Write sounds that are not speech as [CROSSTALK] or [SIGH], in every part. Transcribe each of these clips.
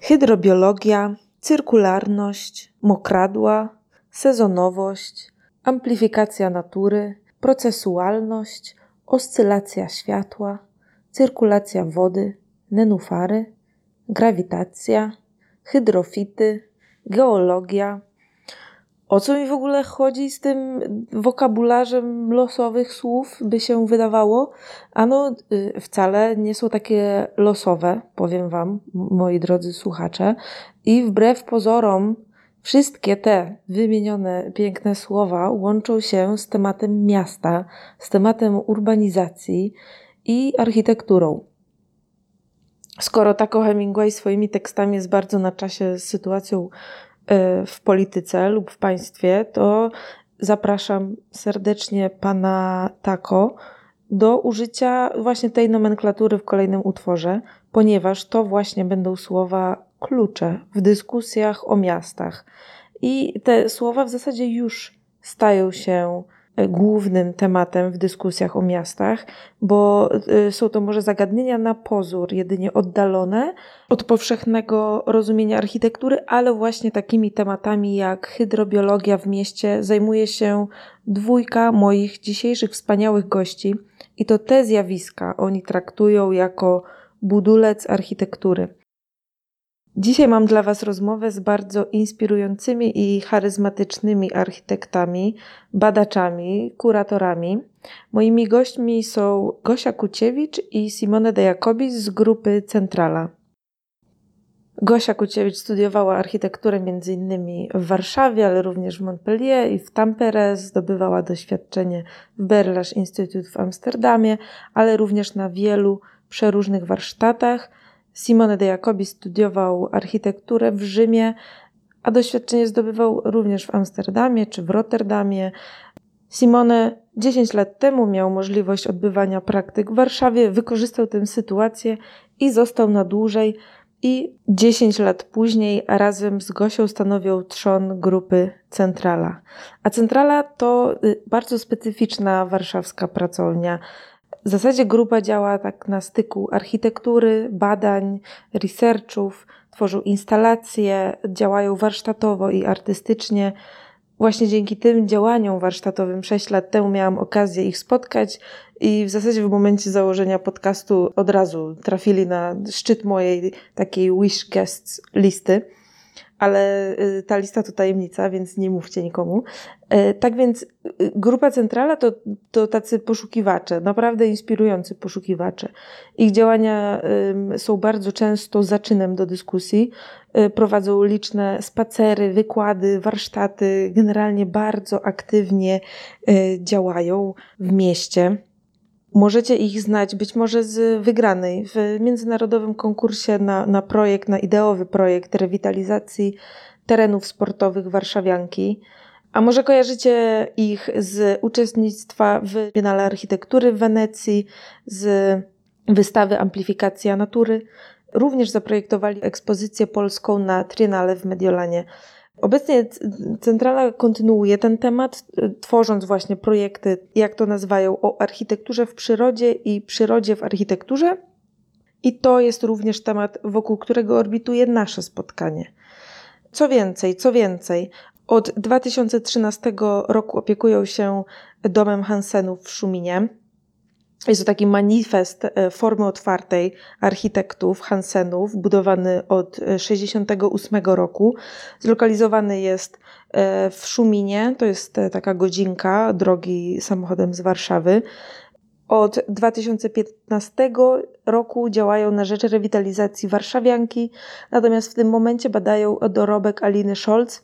Hydrobiologia, cyrkularność, mokradła, sezonowość, amplifikacja natury, procesualność, oscylacja światła, cyrkulacja wody, nenufary, grawitacja, hydrofity, geologia. O co mi w ogóle chodzi z tym wokabularzem losowych słów, by się wydawało? Ano, y, wcale nie są takie losowe, powiem Wam, moi drodzy słuchacze. I wbrew pozorom, wszystkie te wymienione piękne słowa łączą się z tematem miasta, z tematem urbanizacji i architekturą. Skoro Taco Hemingway swoimi tekstami jest bardzo na czasie z sytuacją w polityce lub w państwie, to zapraszam serdecznie pana Taco do użycia właśnie tej nomenklatury w kolejnym utworze, ponieważ to właśnie będą słowa klucze w dyskusjach o miastach. I te słowa w zasadzie już stają się głównym tematem w dyskusjach o miastach, bo y, są to może zagadnienia na pozór, jedynie oddalone od powszechnego rozumienia architektury, ale właśnie takimi tematami jak hydrobiologia w mieście zajmuje się dwójka moich dzisiejszych wspaniałych gości i to te zjawiska oni traktują jako budulec architektury. Dzisiaj mam dla Was rozmowę z bardzo inspirującymi i charyzmatycznymi architektami, badaczami, kuratorami. Moimi gośćmi są Gosia Kuciewicz i Simone de Jacobis z grupy Centrala. Gosia Kuciewicz studiowała architekturę m.in. w Warszawie, ale również w Montpellier i w Tampere. Zdobywała doświadczenie w Berlash Institute w Amsterdamie, ale również na wielu przeróżnych warsztatach – Simone de Jacobi studiował architekturę w Rzymie, a doświadczenie zdobywał również w Amsterdamie czy w Rotterdamie. Simone 10 lat temu miał możliwość odbywania praktyk w Warszawie, wykorzystał tę sytuację i został na dłużej. I 10 lat później razem z Gosią stanowią trzon grupy Centrala. A Centrala to y, bardzo specyficzna warszawska pracownia. W zasadzie grupa działa tak na styku architektury, badań, researchów, tworzą instalacje, działają warsztatowo i artystycznie. Właśnie dzięki tym działaniom warsztatowym 6 lat temu miałam okazję ich spotkać i w zasadzie w momencie założenia podcastu od razu trafili na szczyt mojej takiej wish guests listy ale y, ta lista to tajemnica, więc nie mówcie nikomu. E, tak więc y, grupa centrala to, to tacy poszukiwacze, naprawdę inspirujący poszukiwacze. Ich działania są bardzo często zaczynem do dyskusji. Prowadzą liczne spacery, wykłady, warsztaty, generalnie bardzo aktywnie działają w mieście. Możecie ich znać być może z wygranej w międzynarodowym konkursie na, na projekt, na ideowy projekt rewitalizacji terenów sportowych Warszawianki. A może kojarzycie ich z uczestnictwa w Biennale Architektury w Wenecji, z wystawy Amplifikacja Natury. Również zaprojektowali ekspozycję polską na Triennale w Mediolanie. Obecnie centrala kontynuuje ten temat, tworząc właśnie projekty, jak to nazywają, o architekturze w przyrodzie i przyrodzie w architekturze. I to jest również temat, wokół którego orbituje nasze spotkanie. Co więcej, co więcej, od 2013 roku opiekują się domem Hansenów w Szuminie. Jest to taki manifest e, formy otwartej architektów Hansenów, budowany od 1968 roku. Zlokalizowany jest e, w Szuminie, to jest e, taka godzinka drogi samochodem z Warszawy. Od 2015 roku działają na rzecz rewitalizacji warszawianki, natomiast w tym momencie badają dorobek Aliny Scholz,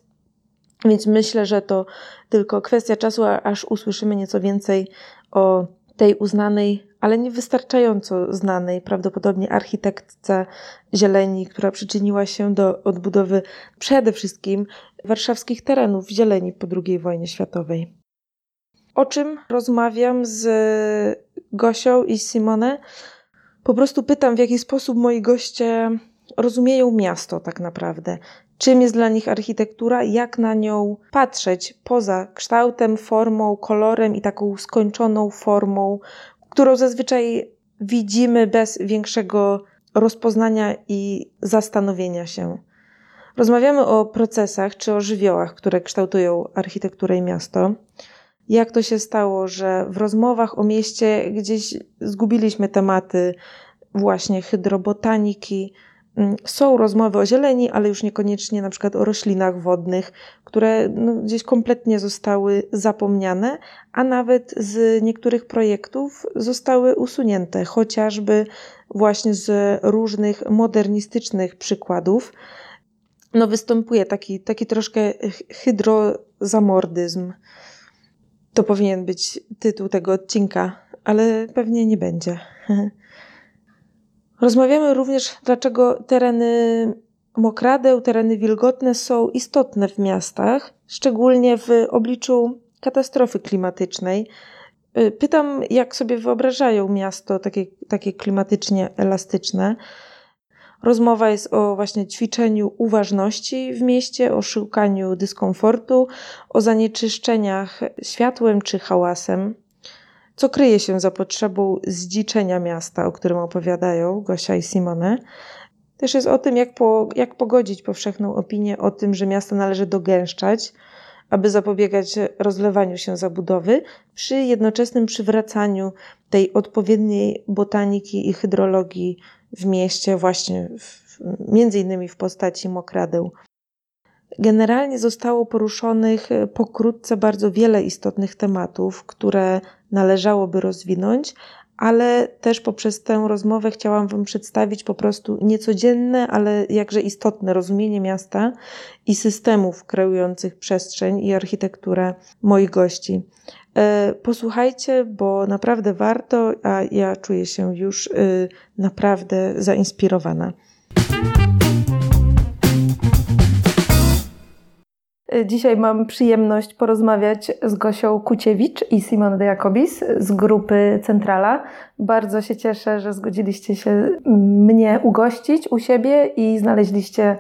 więc myślę, że to tylko kwestia czasu, aż usłyszymy nieco więcej o tej uznanej, ale niewystarczająco znanej prawdopodobnie architektce zieleni, która przyczyniła się do odbudowy przede wszystkim warszawskich terenów zieleni po II wojnie światowej. O czym rozmawiam z Gosią i Simone? Po prostu pytam, w jaki sposób moi goście rozumieją miasto tak naprawdę. Czym jest dla nich architektura, jak na nią patrzeć poza kształtem, formą, kolorem i taką skończoną formą, którą zazwyczaj widzimy bez większego rozpoznania i zastanowienia się. Rozmawiamy o procesach czy o żywiołach, które kształtują architekturę i miasto. Jak to się stało, że w rozmowach o mieście gdzieś zgubiliśmy tematy właśnie hydrobotaniki. Mm, są rozmowy o zieleni, ale już niekoniecznie na przykład o roślinach wodnych, które no, gdzieś kompletnie zostały zapomniane, a nawet z niektórych projektów zostały usunięte, chociażby właśnie z różnych modernistycznych przykładów no występuje taki, taki troszkę hydrozamordyzm. To powinien być tytuł tego odcinka, ale pewnie nie będzie. [LAUGHS] Rozmawiamy również, dlaczego tereny mokradeł, tereny wilgotne są istotne w miastach, szczególnie w obliczu katastrofy klimatycznej. Pytam, jak sobie wyobrażają miasto takie, takie klimatycznie elastyczne. Rozmowa jest o właśnie ćwiczeniu uważności w mieście, o szukaniu dyskomfortu, o zanieczyszczeniach światłem czy hałasem. Co kryje się za potrzebą zdziczenia miasta, o którym opowiadają Gosia i Simone. Też jest o tym, jak, po, jak pogodzić powszechną opinię o tym, że miasto należy dogęszczać, aby zapobiegać rozlewaniu się zabudowy, przy jednoczesnym przywracaniu tej odpowiedniej botaniki i hydrologii w mieście, właśnie w, między innymi w postaci mokradeł. Generalnie zostało poruszonych pokrótce bardzo wiele istotnych tematów, które należałoby rozwinąć, ale też poprzez tę rozmowę chciałam Wam przedstawić po prostu niecodzienne, ale jakże istotne rozumienie miasta i systemów kreujących przestrzeń i architekturę moich gości. E, posłuchajcie, bo naprawdę warto, a ja czuję się już y, naprawdę zainspirowana. Dzisiaj mam przyjemność porozmawiać z Gosią Kuciewicz i Simon de Jacobis z grupy Centrala. Bardzo się cieszę, że zgodziliście się mnie ugościć u siebie i znaleźliście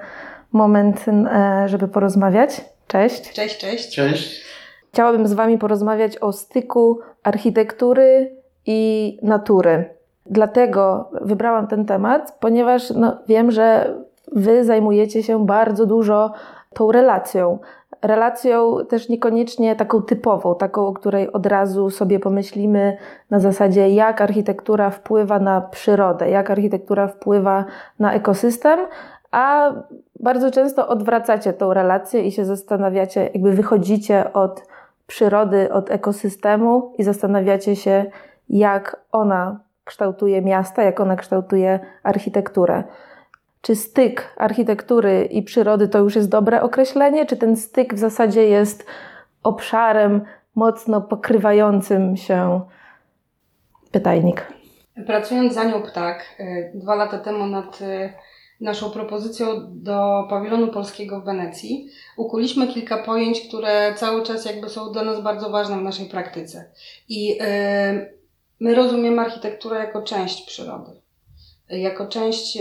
moment, e, żeby porozmawiać. Cześć. Cześć, cześć. Cześć. Chciałabym z Wami porozmawiać o styku architektury i natury. Dlatego wybrałam ten temat, ponieważ no, wiem, że Wy zajmujecie się bardzo dużo tą relacją. Relacją też niekoniecznie taką typową, taką, o której od razu sobie pomyślimy na zasadzie, jak architektura wpływa na przyrodę, jak architektura wpływa na ekosystem, a bardzo często odwracacie tą relację i się zastanawiacie, jakby wychodzicie od przyrody, od ekosystemu i zastanawiacie się, jak ona kształtuje miasta, jak ona kształtuje architekturę. Czy styk architektury i przyrody to już jest dobre określenie, czy ten styk w zasadzie jest obszarem mocno pokrywającym się pytajnik? Pracując za nią ptak e, dwa lata temu nad e, naszą propozycją do pawilonu polskiego w Wenecji, ukuliśmy kilka pojęć, które cały czas jakby są dla nas bardzo ważne w naszej praktyce. I yy, my rozumiemy architekturę jako część przyrody, jako część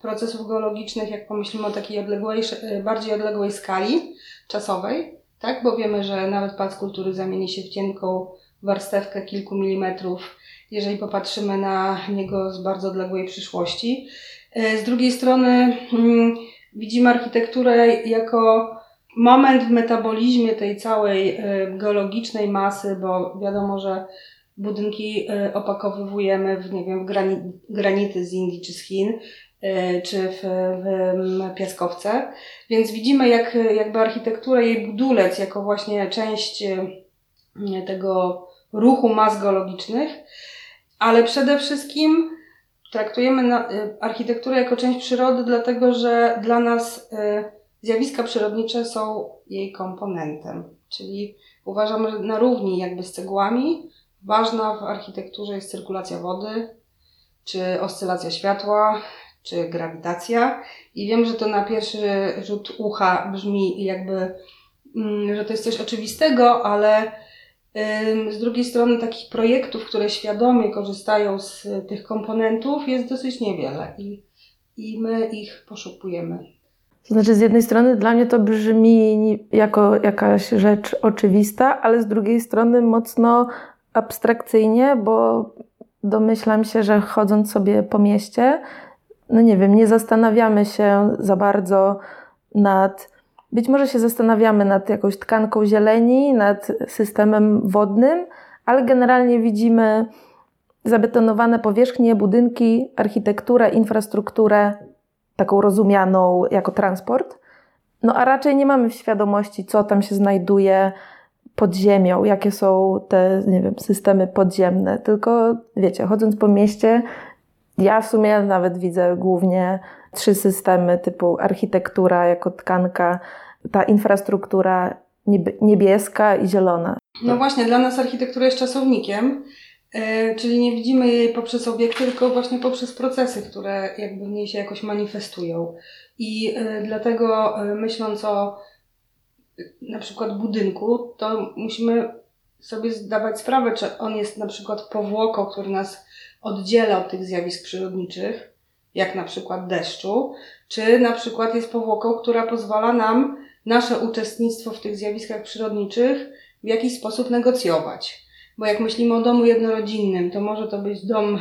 procesów geologicznych, jak pomyślimy o takiej odległej, yy, bardziej odległej skali czasowej, tak? bo wiemy, że nawet pac kultury zamieni się w cienką warstewkę kilku milimetrów, jeżeli popatrzymy na niego z bardzo odległej przyszłości. E, z drugiej strony mm, widzimy architekturę jako moment w metabolizmie tej całej e, geologicznej masy, bo wiadomo, że budynki e, opakowywujemy w, nie wiem, w granity z Indii czy z Chin, czy w, w piaskowce. Więc widzimy jak, jakby architekturę, jej budulec jako właśnie część tego ruchu mas geologicznych, ale przede wszystkim traktujemy y, architekturę jako część przyrody, dlatego że dla nas zjawiska przyrodnicze są jej komponentem. Czyli uważamy, że na równi jakby z cegłami ważna w architekturze jest cyrkulacja wody, czy oscylacja światła, czy grawitacja. I wiem, że to na pierwszy rzut ucha brzmi jakby, mm, że to jest coś oczywistego, ale z drugiej strony takich projektów, które świadomie korzystają z tych komponentów jest dosyć niewiele i, i my ich poszukujemy. To znaczy, z jednej strony dla mnie to brzmi jako jakaś rzecz oczywista, ale z drugiej strony mocno abstrakcyjnie, bo domyślam się, że chodząc sobie po mieście, no nie wiem, nie zastanawiamy się za bardzo nad. Być może się zastanawiamy nad jakąś tkanką zieleni, nad systemem wodnym, ale generalnie widzimy zabetonowane powierzchnie, budynki, architekturę, infrastrukturę, taką rozumianą jako transport. No a raczej nie mamy świadomości, co tam się znajduje pod ziemią, jakie są te, nie wiem, systemy podziemne. Tylko, wiecie, chodząc po mieście, ja w sumie nawet widzę głównie trzy systemy typu architektura jako tkanka, ta infrastruktura niebieska i zielona. No właśnie, dla nas architektura jest czasownikiem, E, czyli nie widzimy jej poprzez obiekty, tylko właśnie poprzez procesy, które jakby w niej się jakoś manifestują. I e, dlatego e, myśląc o na przykład budynku, to musimy sobie zdawać sprawę, czy on jest na przykład powłoką, który nas oddziela od tych zjawisk przyrodniczych, jak na przykład deszczu, czy na przykład jest powłoką, która pozwala nam nasze uczestnictwo w tych zjawiskach przyrodniczych w jakiś sposób negocjować. Bo jak myślimy o domu jednorodzinnym, to może to być dom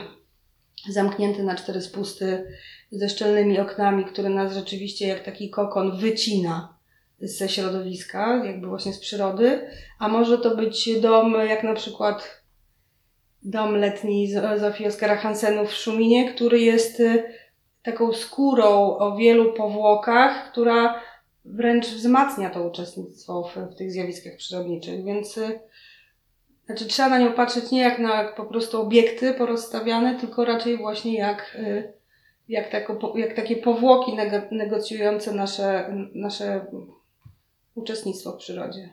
zamknięty na cztery spusty, ze szczelnymi oknami, który nas rzeczywiście jak taki kokon wycina ze środowiska, jakby właśnie z przyrody, a może to być dom jak na przykład dom letni Zofii Oskara Hansenów w Szuminie, który jest y, taką skórą o wielu powłokach, która wręcz wzmacnia to uczestnictwo w, w tych zjawiskach przyrodniczych, więc y, znaczy trzeba na nią patrzeć nie jak na po prostu obiekty porozstawiane, tylko raczej właśnie jak, y, jak, tako, jak takie powłoki negocjujące nasze, nasze uczestnictwo w przyrodzie.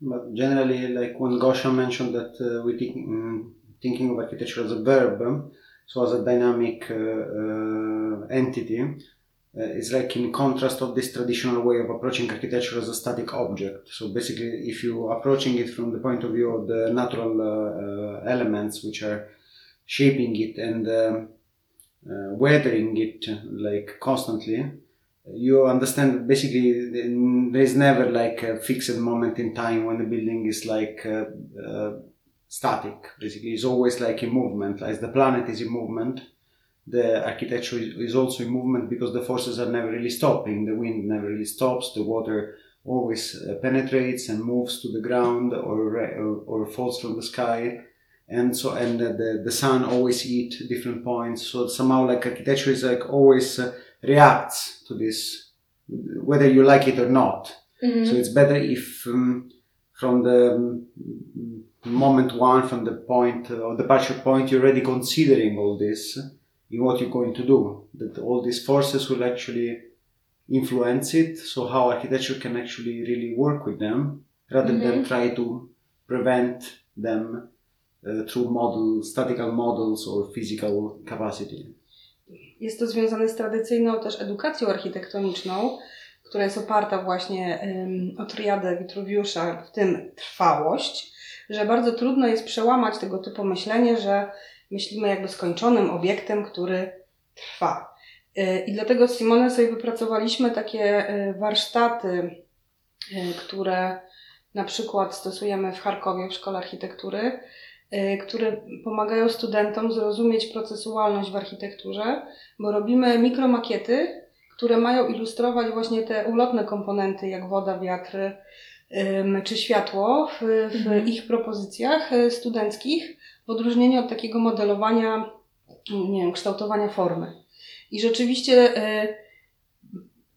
But generally, like when Gosha mentioned that uh, we think, um, thinking of architecture as a verb, so as a dynamic uh, uh, entity, uh, is like in contrast of this traditional way of approaching architecture as a static object. So basically, if you approaching it from the point of view of the natural uh, uh, elements which are shaping it and um, weathering it like constantly, you understand basically there is never like a fixed moment in time when the building is like uh, uh, static. Basically, it's always like in movement, as the planet is in movement the architecture is also in movement because the forces are never really stopping. The wind never really stops. The water always uh, penetrates and moves to the ground or, or, or falls from the sky. And so, and the, the sun always eat different points. So somehow like architecture is like always uh, reacts to this, whether you like it or not. Mm-hmm. So it's better if um, from the moment one, from the point uh, or the departure point, you're already considering all this in what you're going to do. That all these forces will actually influence it. So how architecture can actually really work with them rather mm-hmm. than try to prevent them uh, through model, statical models or physical capacity. Jest to związane z tradycyjną też edukacją architektoniczną, która jest oparta właśnie o triadę Vitruviusza, w tym trwałość, że bardzo trudno jest przełamać tego typu myślenie, że myślimy jakby skończonym obiektem, który trwa. Y, I dlatego z Simone sobie wypracowaliśmy takie y, warsztaty, y, które na przykład stosujemy w Charkowie w Szkole Architektury, które pomagają studentom zrozumieć procesualność w architekturze, bo robimy mikromakiety, które mają ilustrować właśnie te ulotne komponenty, jak woda, wiatry czy światło w, w mhm. ich propozycjach studenckich w odróżnieniu od takiego modelowania, nie wiem, kształtowania formy. I rzeczywiście y,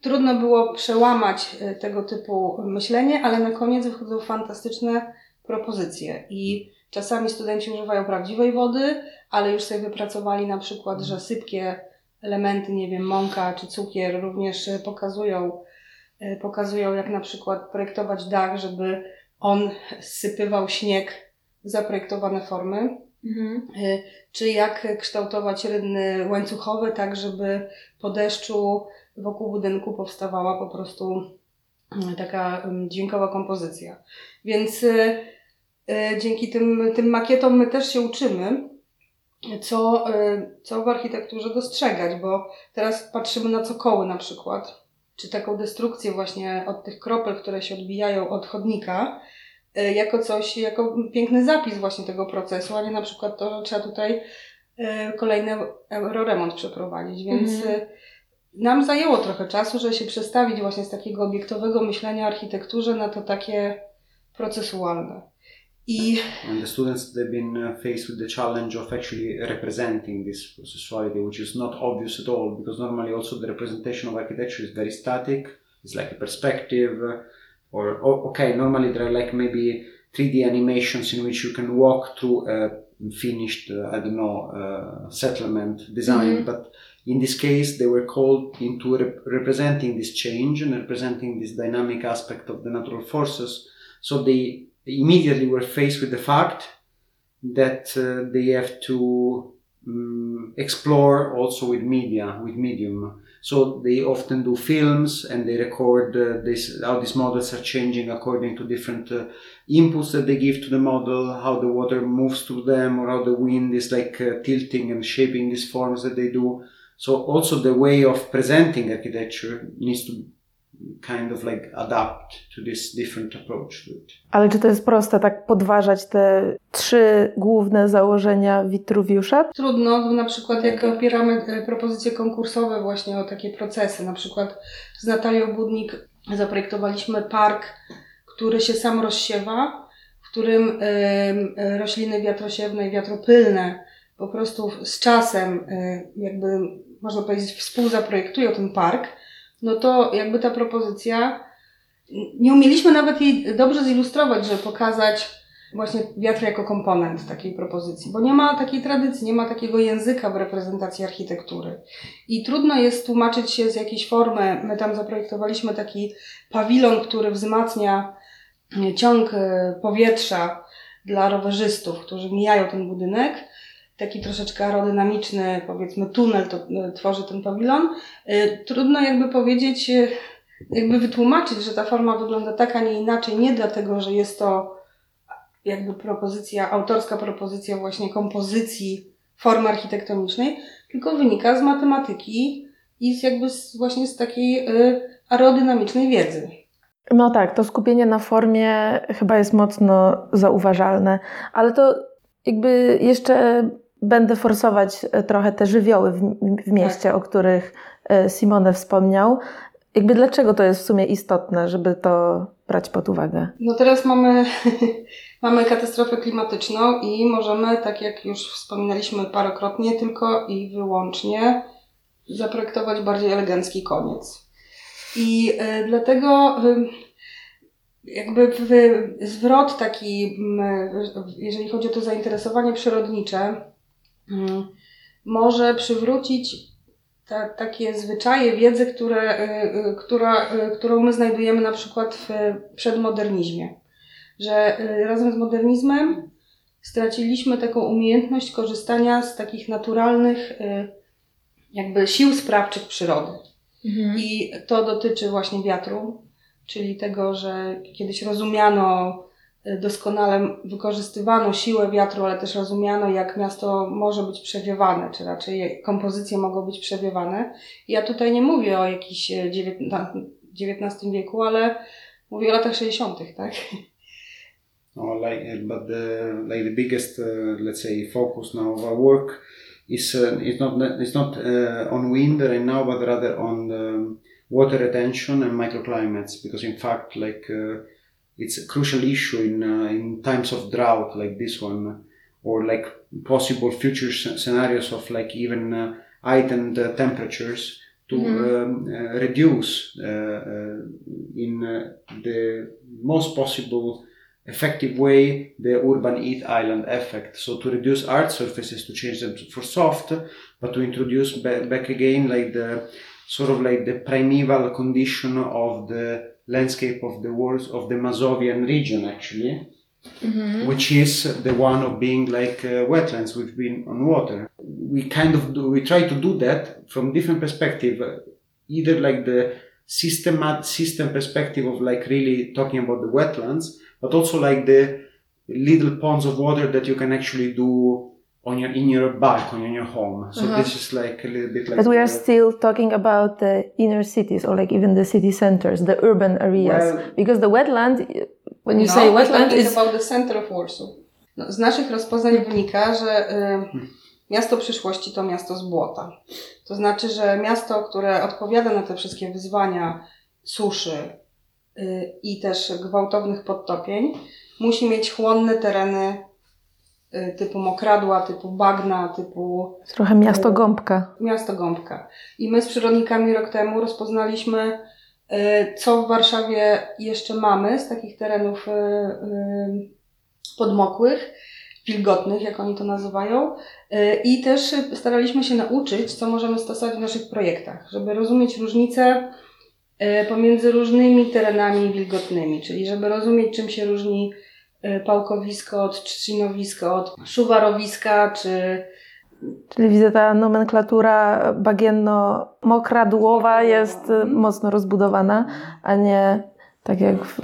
trudno było przełamać y, tego typu myślenie, ale na koniec wychodzą fantastyczne propozycje. I czasami studenci używają prawdziwej wody, ale już sobie wypracowali na przykład, że sypkie elementy, nie wiem, mąka czy cukier również pokazują, y, pokazują jak na przykład projektować dach, żeby on sypywał śnieg zaprojektowane formy, mhm. Y, czy jak kształtować rynny łańcuchowe, tak żeby po deszczu wokół budynku powstawała po prostu y, taka dźwiękowa kompozycja. Więc dzięki tym, tym makietom my też się uczymy, co, co w architekturze dostrzegać, bo teraz patrzymy na cokoły na przykład. czy taką destrukcję właśnie od tych kropel, które się odbijają od chodnika, e, jako coś, jako piękny zapis właśnie tego procesu, a nie na przykład to, że trzeba tutaj e, kolejny euroremont przeprowadzić, więc mhm. E, nam zajęło trochę czasu, żeby się przestawić właśnie z takiego obiektowego myślenia o architekturze na to takie procesualne. And the students they've been uh, faced with the challenge of actually representing this processuality, which is not obvious at all, because normally also the representation of architecture is very static. It's like a perspective, uh, or okay, normally there are like maybe 3D animations in which you can walk through a finished, uh, I don't know, uh, settlement design, mm-hmm. but in this case they were called into rep- representing this change and representing this dynamic aspect of the natural forces. So they immediately were faced with the fact that uh, they have to um, explore also with media, with medium. So they often do films and they record uh, this, how these models are changing according to different uh, inputs that they give to the model, how the water moves through them, or how the wind is like uh, tilting and shaping these forms that they do. So also the way of presenting architecture needs to kind of like adapt to this different approach to it. Ale czy to jest proste tak podważać te trzy główne założenia Witruwiusza? Trudno, na przykład jak opieramy e, propozycje konkursowe właśnie o takie procesy, na przykład z Natalią Budnik zaprojektowaliśmy park, który się sam rozsiewa, w którym y, rośliny wiatrosiewne i wiatropylne po prostu z czasem y, jakby można powiedzieć współzaprojektują ten park, no to jakby ta propozycja, nie umieliśmy nawet jej dobrze zilustrować, żeby pokazać właśnie wiatr jako komponent takiej propozycji, bo nie ma takiej tradycji, nie ma takiego języka w reprezentacji architektury. I trudno jest tłumaczyć się z jakiejś formy. My tam zaprojektowaliśmy taki pawilon, który wzmacnia ciąg e, powietrza dla rowerzystów, którzy mijają ten budynek taki troszeczkę aerodynamiczny, powiedzmy tunel to e, tworzy ten pawilon. E, trudno jakby powiedzieć, e, jakby wytłumaczyć, że ta forma wygląda tak, a nie inaczej, nie dlatego, że jest to jakby propozycja, autorska propozycja właśnie kompozycji formy architektonicznej, tylko wynika z matematyki i z jakby z, właśnie z takiej aerodynamicznej wiedzy. No tak, to skupienie na formie chyba jest mocno zauważalne, ale to jakby jeszcze będę forsować e, trochę te żywioły w, w mieście, tak. o których e, Simone wspomniał. Jakby dlaczego to jest w sumie istotne, żeby to brać pod uwagę? No teraz mamy, [LAUGHS] mamy katastrofę klimatyczną i możemy, tak jak już wspominaliśmy parokrotnie, tylko i wyłącznie zaprojektować bardziej elegancki koniec. I y, dlatego y, jakby w, zwrot taki, jeżeli chodzi o to zainteresowanie przyrodnicze, może przywrócić ta, takie zwyczaje, wiedzę, które, y, y, która, y, którą my znajdujemy na przykład w przedmodernizmie. Że razem z modernizmem straciliśmy taką umiejętność korzystania z takich naturalnych jakby sił sprawczych przyrody. Mhm. I to dotyczy właśnie wiatru, czyli tego, że kiedyś rozumiano doskonale wykorzystywano siłę wiatru, ale też rozumiano, jak miasto może być przewiewane, czy raczej kompozycje mogą być przewiewane. Ja tutaj nie mówię o jakiś XIX wieku, ale mówię o latach 60., tak? Oh, like, but the, like the biggest, uh, let's say, focus now of our work is uh, it's not it's not uh, on wind right now, but rather on um, water retention and microclimates, because in fact, like uh, it's a crucial issue in uh, in times of drought like this one, or like possible future scenarios of like even uh, heightened uh, temperatures to mm-hmm. um, uh, reduce uh, uh, in the most possible effective way the urban heat island effect. So to reduce hard surfaces to change them for soft, but to introduce ba- back again like the sort of like the primeval condition of the landscape of the walls of the Mazovian region actually, mm-hmm. which is the one of being like uh, wetlands we've been on water. We kind of do, we try to do that from different perspective, uh, either like the system system perspective of like really talking about the wetlands, but also like the little ponds of water that you can actually do on your in your balcony on your home. So Uh-huh. this is like a little bit like. But we are the- still talking about the inner cities or like even the city centers, the urban areas. Well- because the wetland, when you No, say wetland, is about the center of Warsaw. No, z naszych rozpoznań wynika, że y, miasto przyszłości to miasto z błota. To znaczy, że miasto, które odpowiada na te wszystkie wyzwania suszy y, i też gwałtownych podtopień, musi mieć chłonne tereny typu mokradła, typu bagna, typu trochę miasto gąbka. miasto Gąbka. I my z przyrodnikami rok temu rozpoznaliśmy, y, co w Warszawie jeszcze mamy z takich terenów y, y, podmokłych, wilgotnych, jak oni to nazywają. Y, I też staraliśmy się nauczyć, co możemy stosować w naszych projektach, żeby rozumieć różnice y, pomiędzy różnymi terenami wilgotnymi, czyli żeby rozumieć, czym się różni y, pałkowisko od trzcinowiska, od szuwarowiska, czy Czyli widzę, ta nomenklatura bagienno-mokradłowa jest y, mocno rozbudowana, a nie tak jak w,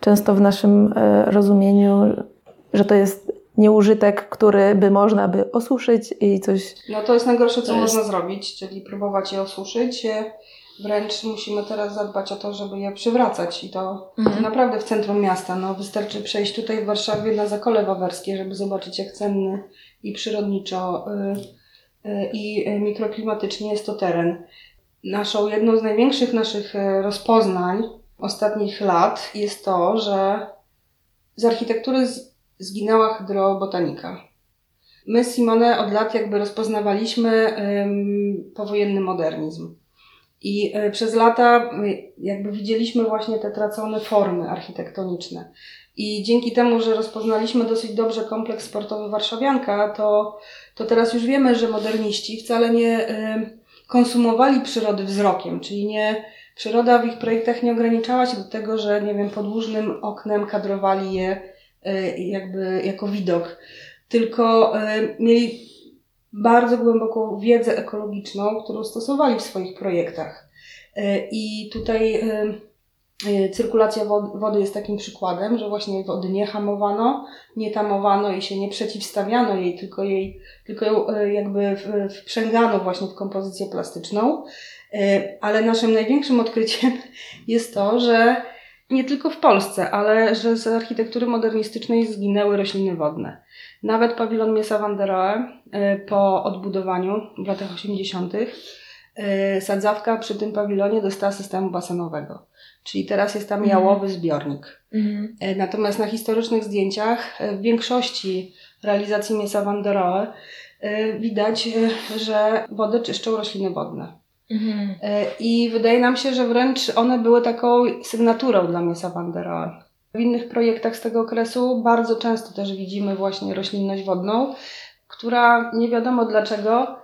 często w naszym e, rozumieniu, że to jest nieużytek, który by można by osuszyć i coś. No to jest najgorsze, co jest- można zrobić, czyli próbować je osuszyć. E, Wręcz musimy teraz zadbać o to, żeby je przywracać i to naprawdę w centrum miasta. No, wystarczy przejść tutaj w Warszawie na Zakole Wawerskie, żeby zobaczyć jak cenny i przyrodniczo y, y, i mikroklimatycznie jest to teren. Naszą, jedną z największych naszych y, rozpoznań ostatnich lat jest to, że z architektury zginęła hydrobotanika. My z Simone od lat jakby rozpoznawaliśmy ym, powojenny modernizm. I y, przez lata jakby widzieliśmy właśnie te tracone formy architektoniczne. I dzięki temu, że rozpoznaliśmy dosyć dobrze kompleks sportowy Warszawianka, to, to teraz już wiemy, że moderniści wcale nie y, konsumowali przyrody wzrokiem, czyli nie, przyroda w ich projektach nie ograniczała się do tego, że nie wiem, podłużnym oknem kadrowali je y, jakby jako widok, tylko mieli bardzo głęboką wiedzę ekologiczną, którą stosowali w swoich projektach. Y, I tutaj y, y, cyrkulacja wod- wody jest takim przykładem, że właśnie wody nie hamowano, nie tamowano i się nie przeciwstawiano jej, tylko jej, tylko ją jakby wprzęgano właśnie w kompozycję plastyczną. Ale naszym największym odkryciem [LAUGHS] jest to, że nie tylko w Polsce, ale że z architektury modernistycznej zginęły rośliny wodne. Nawet pawilon Miesa van der Rohe y, po odbudowaniu w latach 80. y, sadzawka przy tym pawilonie dostała systemu basenowego. Czyli teraz jest tam Mhm. jałowy zbiornik. Y, Natomiast na historycznych zdjęciach w większości realizacji Miesa van der Rohe widać, że wodę czyszczą rośliny wodne. E, I wydaje nam się, że wręcz one były taką sygnaturą dla Miesa van der Rohe. W innych projektach z tego okresu bardzo często też widzimy właśnie roślinność wodną, która nie wiadomo dlaczego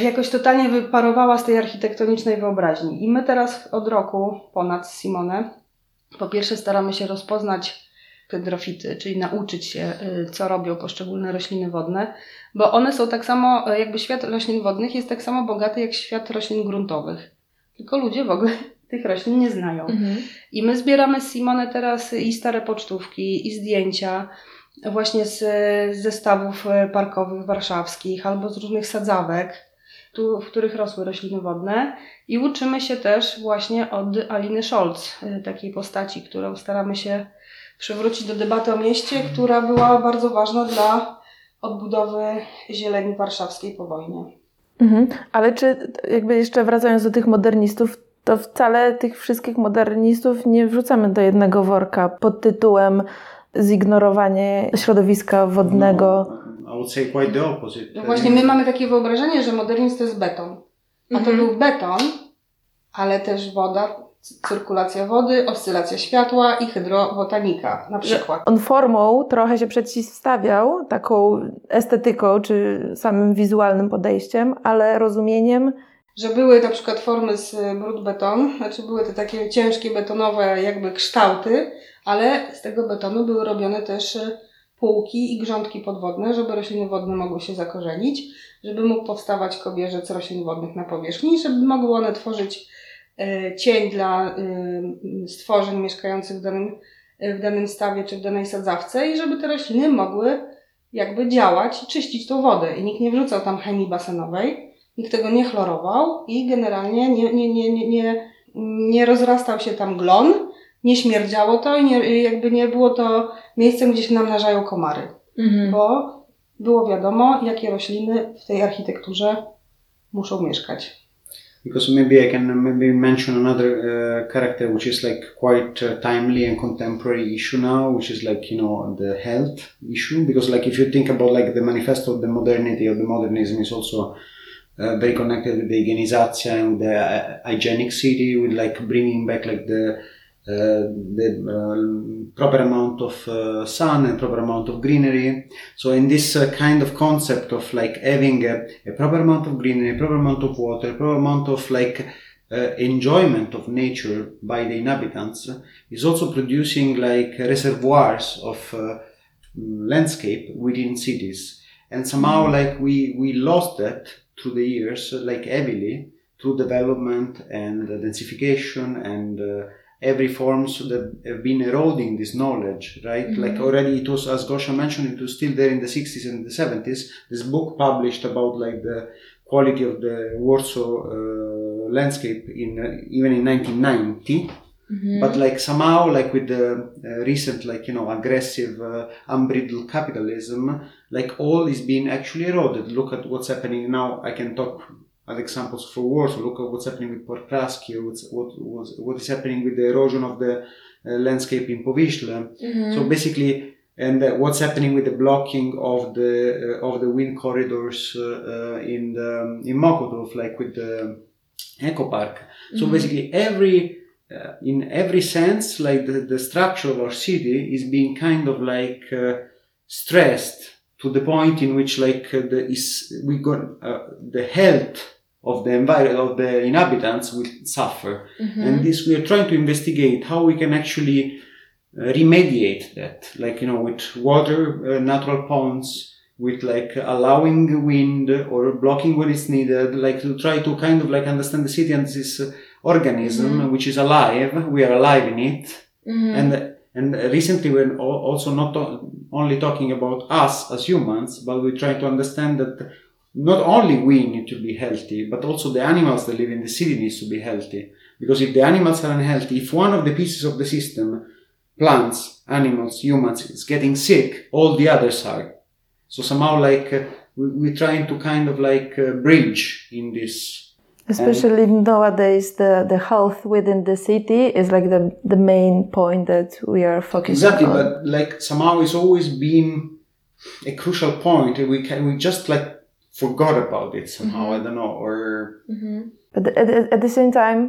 jakoś totalnie wyparowała z tej architektonicznej wyobraźni. I my teraz od roku ponad Simone po pierwsze staramy się rozpoznać hydrofity, czyli nauczyć się, y, co robią poszczególne rośliny wodne, bo one są tak samo, y, jakby świat roślin wodnych jest tak samo bogaty jak świat roślin gruntowych. Tylko ludzie w ogóle [LAUGHS] tych roślin nie znają. I my zbieramy z Simone teraz i stare pocztówki, i zdjęcia właśnie z zestawów e, parkowych warszawskich albo z różnych sadzawek, tu, w których rosły rośliny wodne. I uczymy się też właśnie od Aliny Scholz, takiej postaci, którą staramy się przywrócić do debaty o mieście, która była bardzo ważna dla odbudowy zieleni warszawskiej po wojnie. Mhm. Ale czy jakby jeszcze wracając do tych modernistów, to wcale tych wszystkich modernistów nie wrzucamy do jednego worka pod tytułem zignorowanie środowiska wodnego. I would say quite the opposite. No właśnie my mamy takie wyobrażenie, że modernizm to jest beton. A to Mhm. był beton, ale też woda, cyrkulacja wody, oscylacja światła i hydrobotanika na przykład. On formą trochę się przeciwstawiał taką estetyką czy samym wizualnym podejściem, ale rozumieniem Że były na przykład formy z brud beton, znaczy były te takie ciężkie betonowe jakby kształty, ale z tego betonu były robione też e, półki i grządki podwodne, żeby rośliny wodne mogły się zakorzenić, żeby mógł powstawać kobierzec roślin wodnych na powierzchni, żeby mogły one tworzyć e, cień dla e, stworzeń mieszkających w danym, e, w danym stawie czy w danej sadzawce i żeby te rośliny mogły jakby działać i czyścić tą wodę. I nikt nie wrzucał tam chemii basenowej, nikt tego nie chlorował i generalnie nie, nie, nie, nie, nie, nie rozrastał się tam glon, nie śmierdziało to i nie, jakby nie było to miejscem, gdzie się namnażają komary. Mhm. Bo było wiadomo, jakie rośliny w tej architekturze muszą mieszkać. Because maybe I can maybe mention another uh, character which is like quite uh, timely and contemporary issue now, which is like you know the health issue. Because like if you think about like the manifesto of the modernity of the modernism is also uh, very connected with the hygienization and the uh, hygienic city, with like bringing back like the the uh, proper amount of uh, sun and proper amount of greenery. So in this uh, kind of concept of like having a, a proper amount of greenery, proper amount of water, proper amount of like uh, enjoyment of nature by the inhabitants is also producing like reservoirs of uh, landscape within cities. And somehow like we, we lost that through the years, like heavily through development and densification and uh, every forms that have been eroding this knowledge, right? Mhm. Like already it was, as Gosha mentioned, it was still there in the 60s and the 70s. This book published about like the quality of the Warsaw uh, landscape in uh, even in 1990. Mhm. But like somehow, like with the uh, recent, like you know, aggressive, uh, unbridled capitalism, like all is being actually eroded. Look at what's happening now. I can talk as examples for Warsaw. Look at what's happening with Portraski, What's, what what's, what is happening with the erosion of the uh, landscape in Powiśle. Mhm. So basically, and uh, what's happening with the blocking of the uh, of the wind corridors uh, uh, in the, in Mokotów, like with the eco park. So Mhm. basically, every uh, in every sense, like the, the structure of our city is being kind of like uh, stressed to the point in which like the is we got uh, the health of the environment of the inhabitants will suffer Mhm. and this we are trying to investigate how we can actually uh, remediate that like you know with water uh, natural ponds with like allowing the wind or blocking when it's needed like to try to kind of like understand the city and this uh, organism Mhm. which is alive we are alive in it Mhm. and and recently we're also not to- only talking about us as humans but we're trying to understand that not only we need to be healthy but also the animals that live in the city needs to be healthy because if the animals are unhealthy if one of the pieces of the system plants animals humans is getting sick all the others are so somehow like uh, we, we're trying to kind of like uh, bridge in this Especially nowadays, the, the health within the city is like the, the main point that we are focusing exactly on. Exactly, but like somehow it's always been a crucial point point. we can we just like forgot about it somehow i don't know or Mhm. But at, at, at the same time,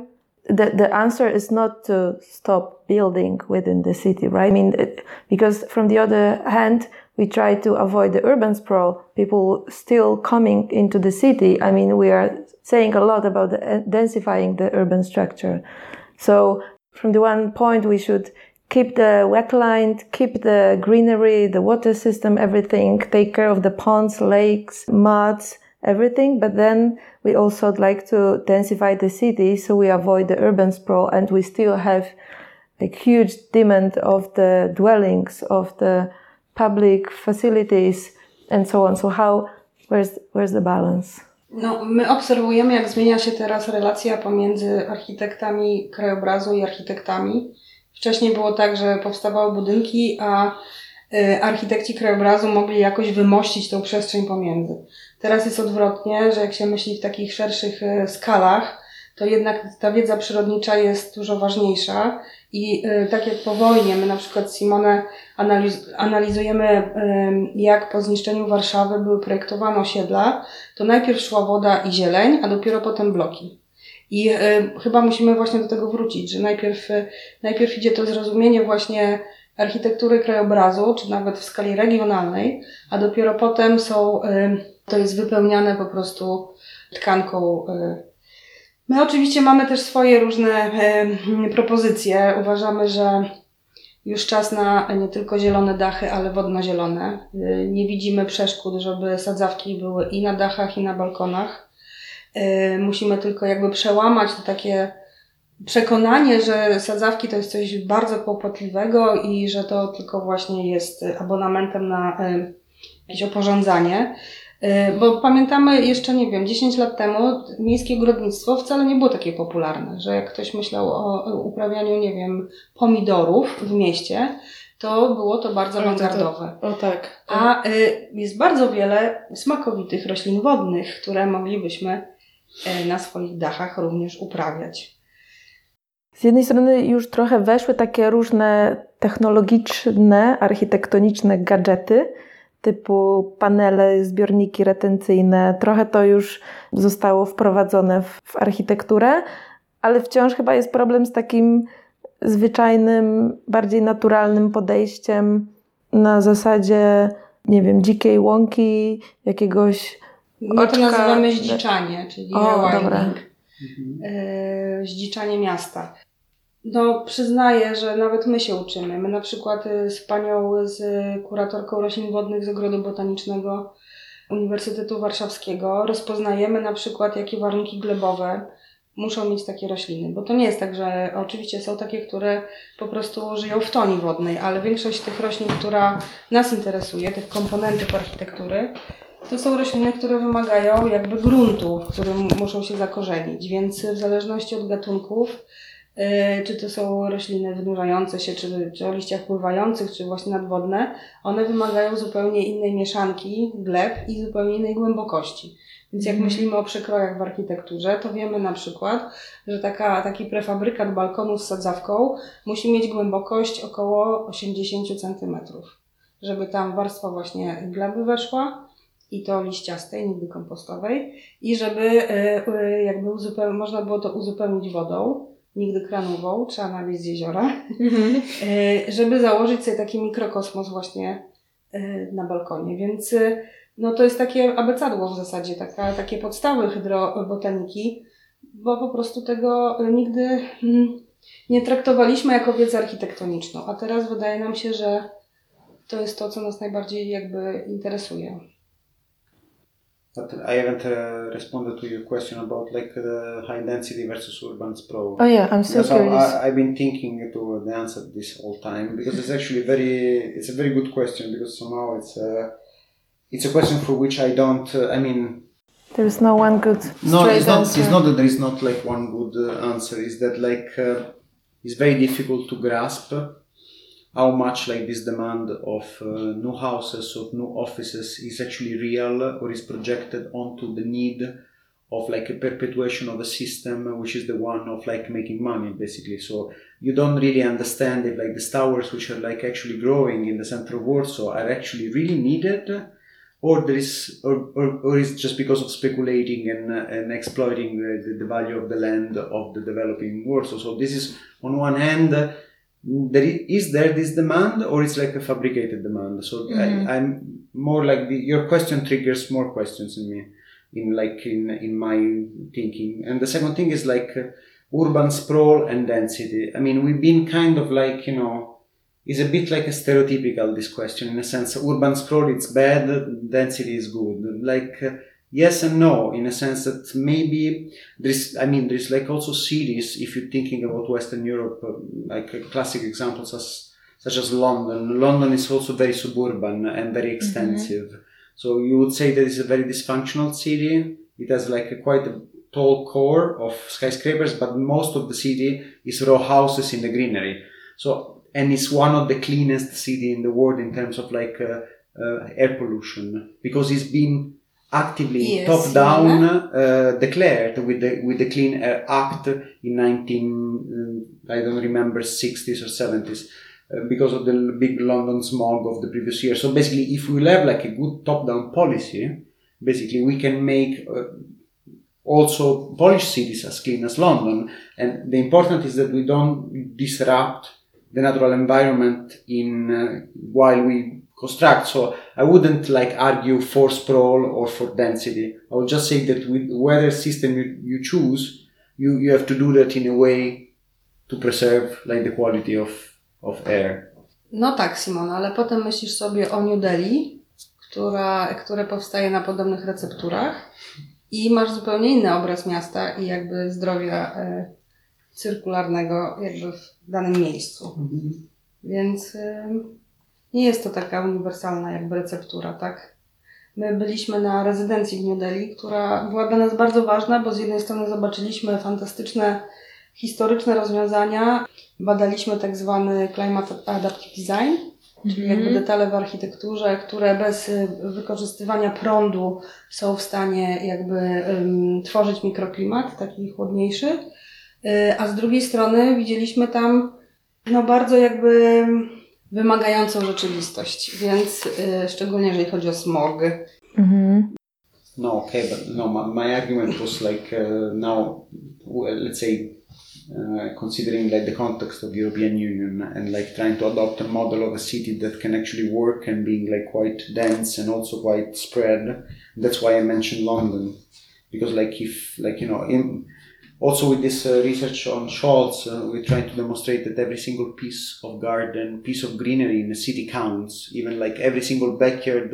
the, the answer is not to stop building within the city, right? I mean, it, because from the other hand, we try to avoid the urban sprawl, people still coming into the city. I mean, we are saying a lot about the, uh, densifying the urban structure. So from the one point, we should keep the wetland, keep the greenery, the water system, everything, take care of the ponds, lakes, muds, everything. But then we also like to densify the city so we avoid the urban sprawl and we still have a huge demand of the dwellings, of the public facilities and so on. So how, where's, where's the balance? No, my obserwujemy, jak zmienia się teraz relacja pomiędzy architektami krajobrazu i architektami. Wcześniej było tak, że powstawały budynki, a y, architekci krajobrazu mogli jakoś wymościć tą przestrzeń pomiędzy. Teraz jest odwrotnie, że jak się myśli w takich szerszych y, skalach, to jednak ta wiedza przyrodnicza jest dużo ważniejsza i y, tak jak po wojnie, my na przykład Simone analiz analizujemy, jak po zniszczeniu Warszawy były projektowane osiedla, to najpierw szła woda i zieleń, a dopiero potem bloki. I y, chyba musimy właśnie do tego wrócić, że najpierw, y, najpierw idzie to zrozumienie właśnie architektury krajobrazu, czy nawet w skali regionalnej, a dopiero potem są, y, to jest wypełniane po prostu tkanką. My oczywiście mamy też swoje różne propozycje. Uważamy, że już czas na nie tylko zielone dachy, ale wodno-zielone. Nie widzimy przeszkód, żeby sadzawki były i na dachach, i na balkonach. Y, Musimy tylko jakby przełamać to takie przekonanie, że sadzawki to jest coś bardzo kłopotliwego i że to tylko właśnie jest abonamentem na y, jakieś oporządzanie. Y, bo pamiętamy jeszcze, nie wiem, 10 lat temu miejskie ogrodnictwo wcale nie było takie popularne, że jak ktoś myślał o uprawianiu, nie wiem, pomidorów w mieście, to było to bardzo awangardowe. O tak. A y, jest bardzo wiele smakowitych roślin wodnych, które moglibyśmy na swoich dachach również uprawiać. Z jednej strony już trochę weszły takie różne technologiczne, architektoniczne gadżety, typu panele, zbiorniki retencyjne. Trochę to już zostało wprowadzone w, w architekturę, ale wciąż chyba jest problem z takim zwyczajnym, bardziej naturalnym podejściem na zasadzie, nie wiem, dzikiej łąki, jakiegoś. My to nazywamy zdziczanie, czyli o, dobra. Yy, zdziczanie miasta. No, przyznaję, że nawet my się uczymy. My na przykład y, z panią, z kuratorką roślin wodnych z Ogrodu Botanicznego Uniwersytetu Warszawskiego rozpoznajemy na przykład, jakie warunki glebowe muszą mieć takie rośliny. Bo to nie jest tak, że oczywiście są takie, które po prostu żyją w toni wodnej, ale większość tych roślin, która nas interesuje, tych komponentów architektury, to są rośliny, które wymagają jakby gruntu, w którym muszą się zakorzenić. Więc w zależności od gatunków, E, czy to są rośliny wynurzające się, czy, czy o liściach pływających, czy właśnie nadwodne, one wymagają zupełnie innej mieszanki gleb i zupełnie innej głębokości. Więc jak mhm. myślimy o przykrojach w architekturze, to wiemy na przykład, że taka, taki prefabrykat balkonu z sadzawką musi mieć głębokość około 80 cm, żeby tam warstwa właśnie gleby weszła i to liściastej, nigdy kompostowej i żeby e, e, jakby uzupeł- można było to uzupełnić wodą nigdy kranową, trzeba naleć z jeziora, mhm. [LAUGHS] e, żeby założyć sobie taki mikrokosmos właśnie na balkonie. Więc no to jest takie abecadło w zasadzie, taka, takie podstawy hydrobotaniki, bo po prostu tego nigdy mm, nie traktowaliśmy jako wiedzę architektoniczną, a teraz wydaje nam się, że to jest to, co nas najbardziej jakby interesuje. But I haven't uh, responded to your question about like the high density versus urban sprawl. Oh yeah, I'm so curious. I, have been thinking to the answer this whole time because it's actually very it's a very good question because somehow it's a it's a question for which I don't uh, I mean there is no one good no it's not answer. it's not that there is not like one good uh, answer is that like uh, it's very difficult to grasp how much like this demand of uh, new houses of new offices is actually real or is projected onto the need of like a perpetuation of a system which is the one of like making money basically. So you don't really understand if like the towers which are like actually growing in the center of warsaw are actually really needed or there is or, or, or is just because of speculating and, uh, and exploiting the, the, value of the land of the developing warsaw. So this is on one hand there is there this demand or it's like a fabricated demand? So mm-hmm. I, am more like the, your question triggers more questions in me in like in in my thinking. And the second thing is like uh, urban sprawl and density. I mean we've been kind of like you know is a bit like a stereotypical this question in a sense. Urban sprawl it's bad density is good. Like uh, yes and no in a sense that maybe there's i mean there's like also cities if you're thinking about western europe uh, like uh, classic examples as such as london london is also very suburban and very mm-hmm. extensive mm-hmm. so you would say that it's a very dysfunctional city it has like a quite a tall core of skyscrapers but most of the city is row houses in the greenery so and it's one of the cleanest city in the world in terms of like uh, uh, air pollution because it's been actively yes, top down uh, declared with the with the Clean Air Act in 19 uh, I don't remember 60s or 70s uh, because of the big London smog of the previous year. So basically, if we have like a good top down policy, basically we can make uh, also Polish cities as clean as London. And the important is that we don't disrupt the natural environment in uh, while we construct. So I wouldn't like argue for sprawl or for density. I would just say that with whatever system you, you choose, you, you have to do that in a way to preserve like the quality of, of air. No tak, Simona, ale potem myślisz sobie o New Delhi, która, które powstaje na podobnych recepturach i masz zupełnie inny obraz miasta i jakby zdrowia y, cyrkularnego jakby w danym miejscu. Mhm. Więc y, nie jest to taka uniwersalna jakby receptura, tak? My byliśmy na rezydencji w New Delhi, która była dla nas bardzo ważna, bo z jednej strony zobaczyliśmy fantastyczne historyczne rozwiązania, badaliśmy tak zwany Climate Adaptive Design, czyli Mhm. jakby detale w architekturze, które bez y, wykorzystywania prądu są w stanie jakby ym, tworzyć mikroklimat taki chłodniejszy. Y, a z drugiej strony widzieliśmy tam no bardzo jakby wymagającą rzeczywistość, więc y, szczególnie jeżeli chodzi o smog. Mhm. No, okay, but no, my, my argument was like uh, now, well, let's say, uh, considering like the context of European Union and like trying to adopt a model of a city that can actually work and being like quite dense and also quite spread. That's why I mentioned London, because like if like you know in also with this uh, research on Schultz, uh, we're trying to demonstrate that every single piece of garden, piece of greenery in a city counts. Even like every single backyard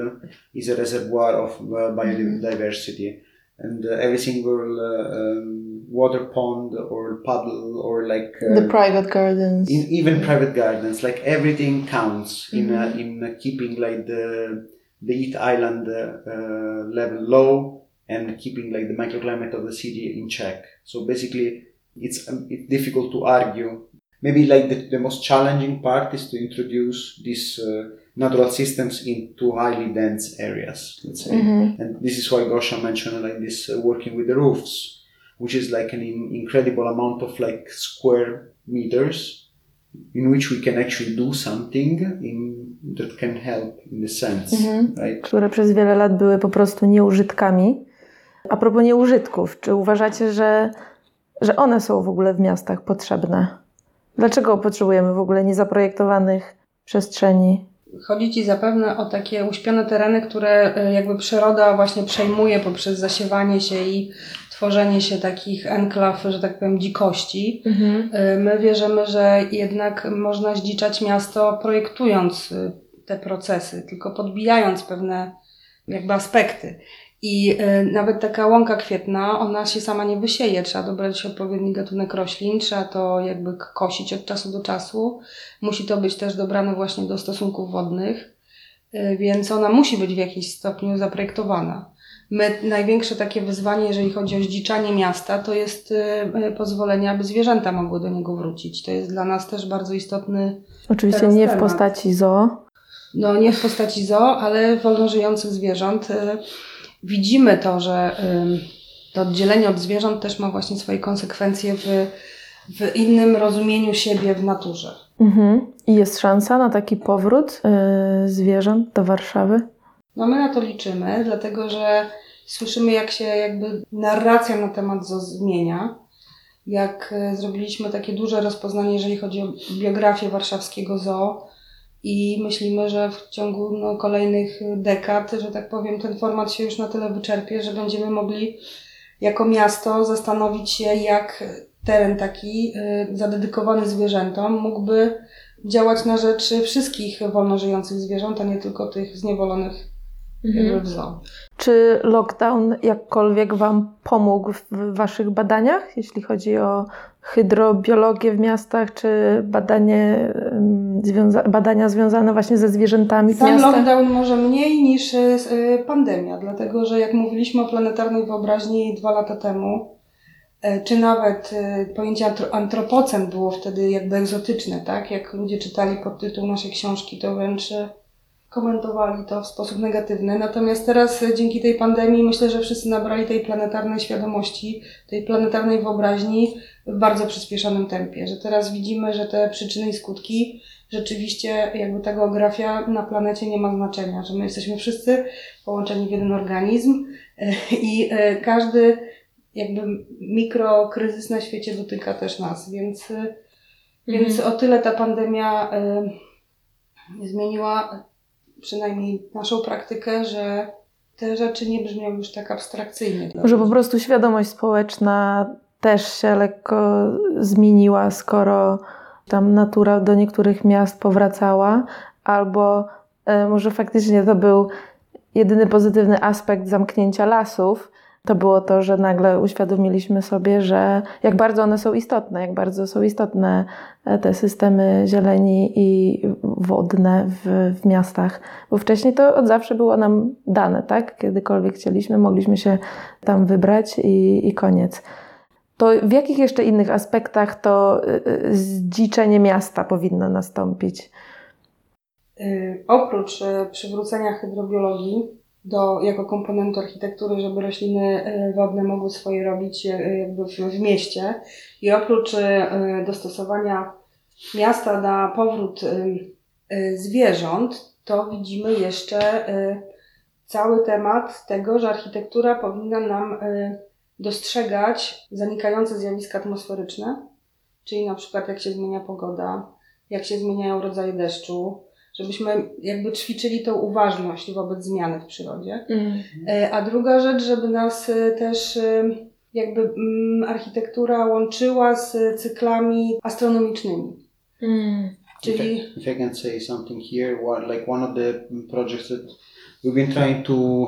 is a reservoir of uh, biodiversity, and uh, every single uh, um, water pond or puddle or like uh, The private gardens. in, even private gardens, like everything counts in uh, in uh, keeping like the the heat island uh, uh, level low and keeping like the microclimate of the city in check. So basically, it's um, it's difficult to argue. Maybe like the, the most challenging part is to introduce these uh, natural systems into highly dense areas. Let's say, Mhm. and this is why Gosha mentioned like this uh, working with the roofs, which is like an in- incredible amount of like square meters in which we can actually do something in that can help in the sense, Mhm. right? które przez wiele lat były po prostu nieużytkami. A propos nieużytków, czy uważacie, że, że one są w ogóle w miastach potrzebne? Dlaczego potrzebujemy w ogóle niezaprojektowanych przestrzeni? Chodzi Ci zapewne o takie uśpione tereny, które y, jakby przyroda właśnie przejmuje poprzez zasiewanie się i tworzenie się takich enklaw, że tak powiem, dzikości. Y, My wierzymy, że jednak można zdziczać miasto projektując y, te procesy, tylko podbijając pewne jakby aspekty. I y, nawet taka łąka kwietna, ona się sama nie wysieje. Trzeba dobrać odpowiedni gatunek roślin, trzeba to jakby kosić od czasu do czasu. Musi to być też dobrane właśnie do stosunków wodnych, y, więc ona musi być w jakimś stopniu zaprojektowana. My, największe takie wyzwanie, jeżeli chodzi o zdziczanie miasta, to jest y, pozwolenie, aby zwierzęta mogły do niego wrócić. To jest dla nas też bardzo istotny Oczywiście nie w temat. postaci zoo. no nie w postaci zoo, ale wolno żyjących zwierząt. Y, Widzimy to, że to oddzielenie od zwierząt też ma właśnie swoje konsekwencje w, w innym rozumieniu siebie w naturze. Mhm. I jest szansa na taki powrót y, zwierząt do Warszawy? No my na to liczymy, dlatego że słyszymy jak się jakby narracja na temat zoo zmienia. Jak e, zrobiliśmy takie duże rozpoznanie, jeżeli chodzi o biografię warszawskiego zoo i myślimy, że w ciągu no, kolejnych dekad, że tak powiem, ten format się już na tyle wyczerpie, że będziemy mogli jako miasto zastanowić się, jak teren taki e, zadedykowany zwierzętom mógłby działać na rzecz wszystkich wolno żyjących zwierząt, a nie tylko tych zniewolonych jakby w zoo. Czy lockdown jakkolwiek Wam pomógł w Waszych badaniach, jeśli chodzi o hydrobiologię w miastach, czy badanie, związa- badania związane właśnie ze zwierzętami w Sam miastach? lockdown może mniej niż y, y, pandemia, dlatego że jak mówiliśmy o planetarnej wyobraźni dwa lata temu, y, czy nawet pojęcie antro- antropocen było wtedy jakby egzotyczne, tak? Jak ludzie czytali podtytuł naszej książki, to wręcz komentowali to w sposób negatywny. Natomiast teraz y, dzięki tej pandemii myślę, że wszyscy nabrali tej planetarnej świadomości, tej planetarnej wyobraźni w bardzo przyspieszonym tempie, że teraz widzimy, że te przyczyny i skutki rzeczywiście jakby ta geografia na planecie nie ma znaczenia, że my jesteśmy wszyscy połączeni w jeden organizm e, i e, każdy jakby mikrokryzys na świecie dotyka też nas, więc, e, więc o tyle ta pandemia e, zmieniła przynajmniej naszą praktykę, że te rzeczy nie brzmią już tak abstrakcyjnie. Może po ludzi. prostu świadomość społeczna też się lekko zmieniła, skoro tam natura do niektórych miast powracała, albo e, może faktycznie to był jedyny pozytywny aspekt zamknięcia lasów, to było to, że nagle uświadomiliśmy sobie, że jak bardzo one są istotne, jak bardzo są istotne e, te systemy zieleni i wodne w, w miastach. Bo wcześniej to od zawsze było nam dane, tak? Kiedykolwiek chcieliśmy, mogliśmy się tam wybrać i, i koniec. To w jakich jeszcze innych aspektach to e, e, zdziczenie miasta powinno nastąpić? Oprócz przywrócenia hydrobiologii, do, jako komponentu architektury, żeby rośliny e, wodne mogły swoje robić e, jakby w, w mieście. I oprócz e, dostosowania miasta na powrót zwierząt, to widzimy jeszcze cały temat tego, że architektura powinna nam dostrzegać zanikające zjawiska atmosferyczne, czyli na przykład jak się zmienia pogoda, jak się zmieniają rodzaje deszczu, żebyśmy jakby ćwiczyli tą uważność wobec zmiany w przyrodzie. Mm. A druga rzecz, żeby nas e, też e, jakby mm, architektura łączyła z cyklami astronomicznymi. Mm. Czyli... If I, if I can say something here, what, like one of the projects that we've been trying to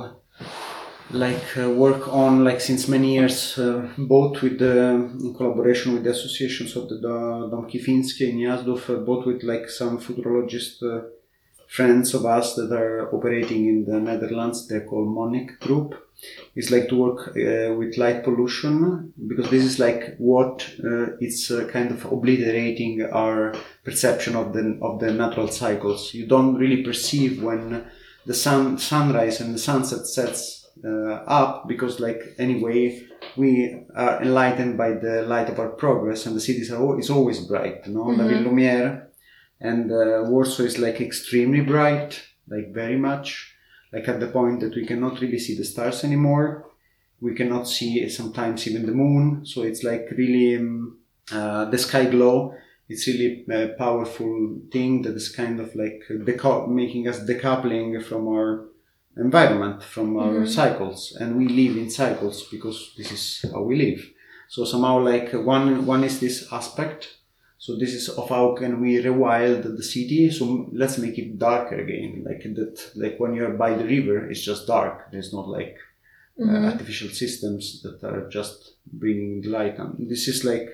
like uh, work on like since many years uh, both with the in collaboration with the associations of the, the Domki Fińskie in Jazdów, uh, both with like some futurologists uh, friends of us that are operating in the Netherlands. They're called Monic Group. It's like to work uh, with light pollution because this is like what uh, it's uh, kind of obliterating our perception of the of the natural cycles. You don't really perceive when the sun sunrise and the sunset sets uh, up because like anyway we are enlightened by the light of our progress and the cities are is always bright. You know, mm-hmm. La Ville Lumière and uh, Warsaw is like extremely bright, like very much, like at the point that we cannot really see the stars anymore. We cannot see sometimes even the moon, so it's like really um, uh, the sky glow. It's really a powerful thing that is kind of like deco- making us decoupling from our environment, from our mm-hmm. cycles, and we live in cycles because this is how we live. So somehow, like one one is this aspect so this is of how can we rewild the city. So let's make it darker again. Like that, like when you're by the river, it's just dark. There's not like uh, mm-hmm. uh, artificial systems that are just bringing light. And this is like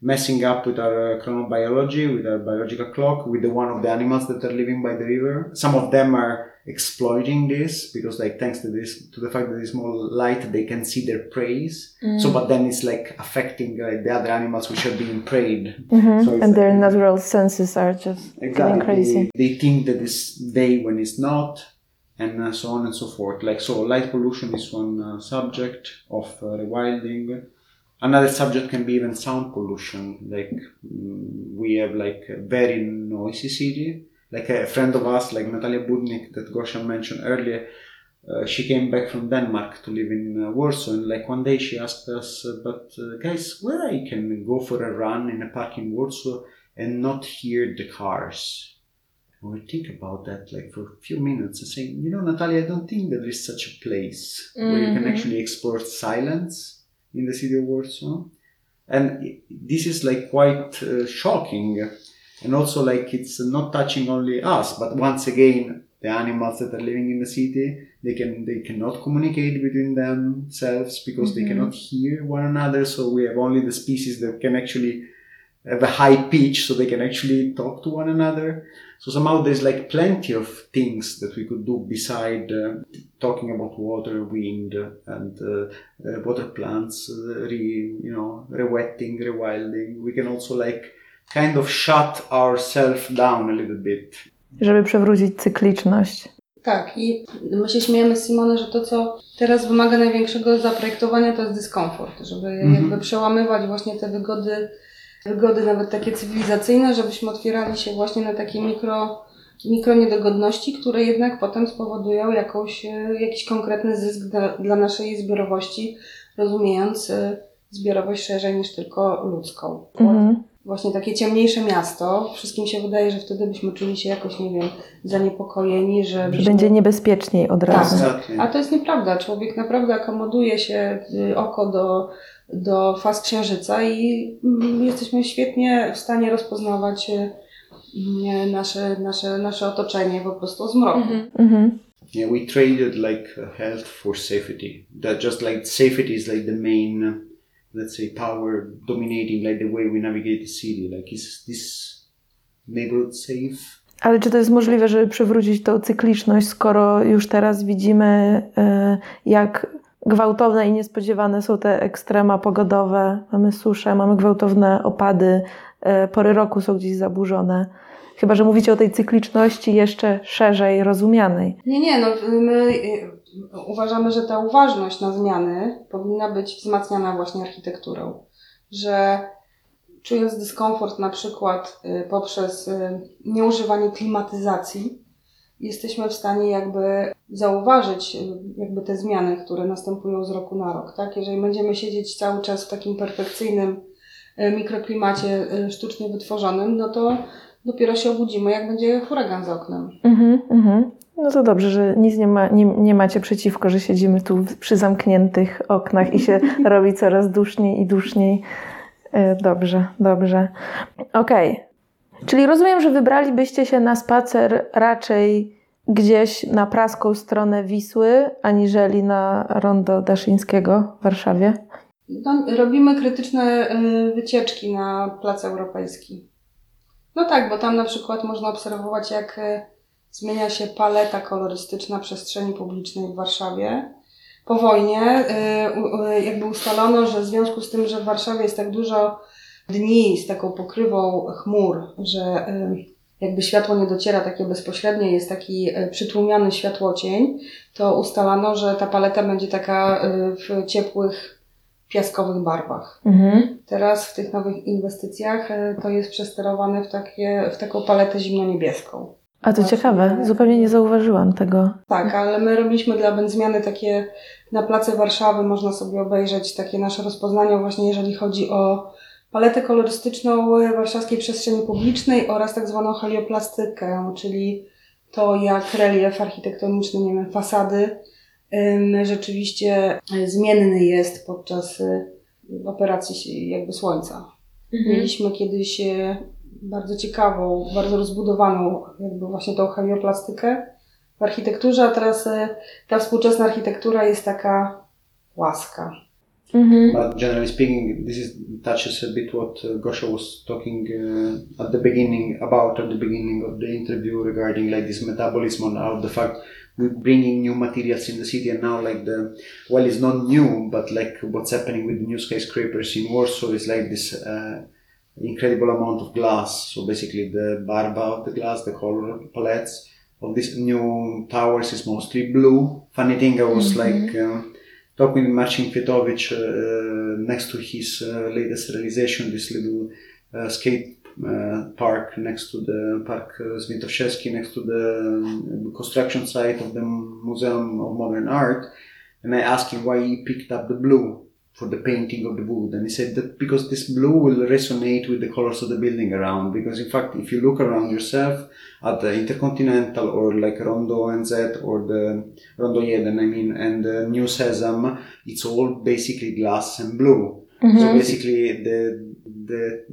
messing up with our uh, chronobiology, with our biological clock, with the one of the animals that are living by the river. Some of them are exploiting this because like thanks to this to the fact that it's more light they can see their prey mm. so but then it's like affecting like the other animals which are being preyed. Mm-hmm. so and like, their natural senses are just exactly, crazy. They, they, think that it's day when it's not and uh, so on and so forth. Like so light pollution is one uh, subject of uh, rewilding. Another subject can be even sound pollution. Like mm, we have like a very noisy city like a friend of us, like Natalia Budnik that Gosha mentioned earlier, uh, she came back from Denmark to live in uh, Warsaw, and like one day she asked us, uh, "But uh, guys, where I can go for a run in a park in Warsaw and not hear the cars?" And we think about that like for a few minutes and saying, "You know, Natalia, I don't think that there is such a place mm-hmm. where you can mm-hmm. actually explore silence in the city of Warsaw." And this is like quite uh, shocking and also like it's not touching only us but once again the animals that are living in the city they can they cannot communicate between themselves because mm-hmm. they cannot hear one another. So we have only the species that can actually have a high pitch so they can actually talk to one another. So somehow there's like plenty of things that we could do beside uh, talking about water wind and uh, uh, water plants uh, re, you know rewetting rewilding. We can also like kind of shut ourselves down a little bit. Żeby przewrócić cykliczność. Tak, i my się śmiejemy z Simone, że to, co teraz wymaga największego zaprojektowania, to jest dyskomfort, żeby mm -hmm. jakby przełamywać właśnie te wygody, wygody nawet takie cywilizacyjne, żebyśmy otwierali się właśnie na takie mikro, mikro niedogodności, które jednak potem spowodują jakąś, jakiś konkretny zysk dla, dla naszej zbiorowości, rozumiejąc y, zbiorowość szerzej niż tylko ludzką. Mm -hmm właśnie takie ciemniejsze miasto, wszystkim się wydaje, że wtedy byśmy czuli się jakoś, nie wiem, zaniepokojeni, że... że będzie niebezpieczniej od tak. razu. Tak, a to jest nieprawda. Człowiek naprawdę akomoduje się y, oko do, do faz księżyca i mm, jesteśmy świetnie w stanie rozpoznawać y, nasze, nasze, nasze otoczenie po prostu z mroku. Mhm. mhm. Yeah, we traded like health for safety. That just like safety is like the main, let's say, power dominating like the way we navigate the city. Like, is this neighborhood safe? Ale czy to jest możliwe, żeby przywrócić tą cykliczność, skoro już teraz widzimy, y, jak gwałtowne i niespodziewane są te ekstrema pogodowe? Mamy suszę, mamy gwałtowne opady, y, pory roku są gdzieś zaburzone. Chyba, że mówicie o tej cykliczności jeszcze szerzej rozumianej. Nie, nie, no my y, uważamy, że ta uważność na zmiany powinna być wzmacniana właśnie architekturą. Że czując dyskomfort na przykład y, poprzez y, nieużywanie klimatyzacji, jesteśmy w stanie jakby zauważyć jakby te zmiany, które następują z roku na rok, tak? Jeżeli będziemy siedzieć cały czas w takim perfekcyjnym mikroklimacie sztucznie wytworzonym, no to dopiero się obudzimy, jak będzie huragan za oknem. Mhm, mhm. No to dobrze, że nic nie, ma, nie, nie macie przeciwko, że siedzimy tu przy zamkniętych oknach i się [LAUGHS] robi coraz duszniej i duszniej. E, dobrze, dobrze. Okej. Okay. Czyli rozumiem, że wybralibyście się na spacer raczej gdzieś na praską stronę Wisły, aniżeli na rondo Daszyńskiego w Warszawie? No, robimy krytyczne y, wycieczki na Plac Europejski. No tak, bo tam na przykład można obserwować, jak e, zmienia się paleta kolorystyczna przestrzeni publicznej w Warszawie. Po wojnie e, jakby ustalono, że w związku z tym, że w Warszawie jest tak dużo dni z taką pokrywą chmur, że e, jakby światło nie dociera takie bezpośrednie, jest taki przytłumiony światłocień, to ustalano, że ta paleta będzie taka w ciepłych piaskowych barwach. Mhm. Teraz w tych nowych inwestycjach e, to jest przesterowane w, takie, w taką paletę zimno-niebieską. A to Właśnie. ciekawe, zupełnie nie zauważyłam tego. Tak, ale my robiliśmy dla Benzmiany takie na place Warszawy, można sobie obejrzeć takie nasze rozpoznania właśnie jeżeli chodzi o paletę kolorystyczną warszawskiej przestrzeni publicznej oraz tak zwaną helioplastykę, czyli to jak relief architektoniczny, nie wiem, fasady rzeczywiście zmienny jest podczas y, operacji jakby słońca. Mhm. Mieliśmy kiedyś y, bardzo ciekawą, bardzo rozbudowaną jakby właśnie tą helioplastykę w architekturze, a teraz ta współczesna architektura jest taka łaska. Mm-hmm. But generally speaking, this is touches a bit what uh, Gosha was talking uh, at the beginning about at the beginning of the interview regarding like this metabolism and how the fact bringing new materials in the city and now like the well it's not new but like what's happening with the new skyscrapers in warsaw is like this uh, incredible amount of glass so basically the barba of the glass the color palettes of these new towers is mostly blue funny thing i was mm-hmm. like uh, talking with marcin kwietowicz uh, next to his uh, latest realization this little uh, skate uh, park next to the Park Zwiętoszewski, next to the construction site of the Museum of Modern Art. And I asked him why he picked up the blue for the painting of the wood. And he said that because this blue will resonate with the colors of the building around. Because in fact, if you look around yourself at the Intercontinental or like Rondo NZ or the Rondo Jeden, I mean, and the New Sesame, it's all basically glass and blue. Mm-hmm. So basically the, the,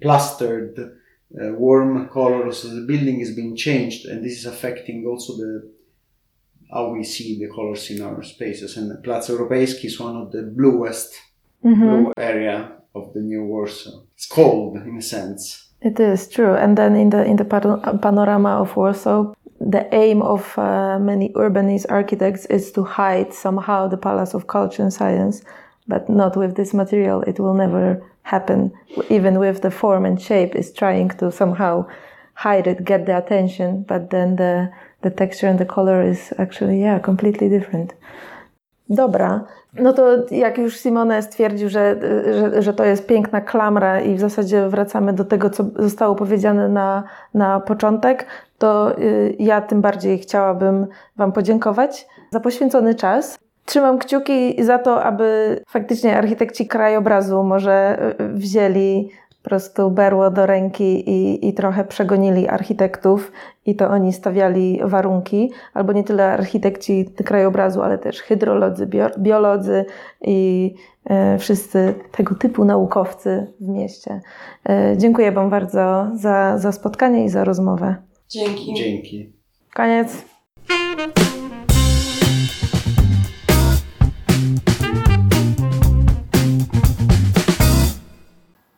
plastered uh, warm colors. So the building is being changed, and this is affecting also the how we see the colors in our spaces. And Plac Europejski is one of the bluest mm-hmm. blue area of the new Warsaw. It's cold in a sense. It is true. And then in the in the panorama of Warsaw, the aim of uh, many urbanist architects is to hide somehow the Palace of Culture and Science, but not with this material. It will never happen, even with the form and shape, is trying to somehow hide it, get the attention, but then the, the texture and the color is actually, yeah, completely different. Dobra, no to jak już Simone stwierdził, że, że, że to jest piękna klamra i w zasadzie wracamy do tego, co zostało powiedziane na, na początek, to y, ja tym bardziej chciałabym Wam podziękować za poświęcony czas. Trzymam kciuki za to, aby faktycznie architekci krajobrazu może y, wzięli po prostu berło do ręki i, i trochę przegonili architektów i to oni stawiali warunki, albo nie tyle architekci krajobrazu, ale też hydrolodzy, biolodzy i e, wszyscy tego typu naukowcy w mieście. E, dziękuję Wam bardzo za, za spotkanie i za rozmowę. Dzięki. Dzięki. Koniec.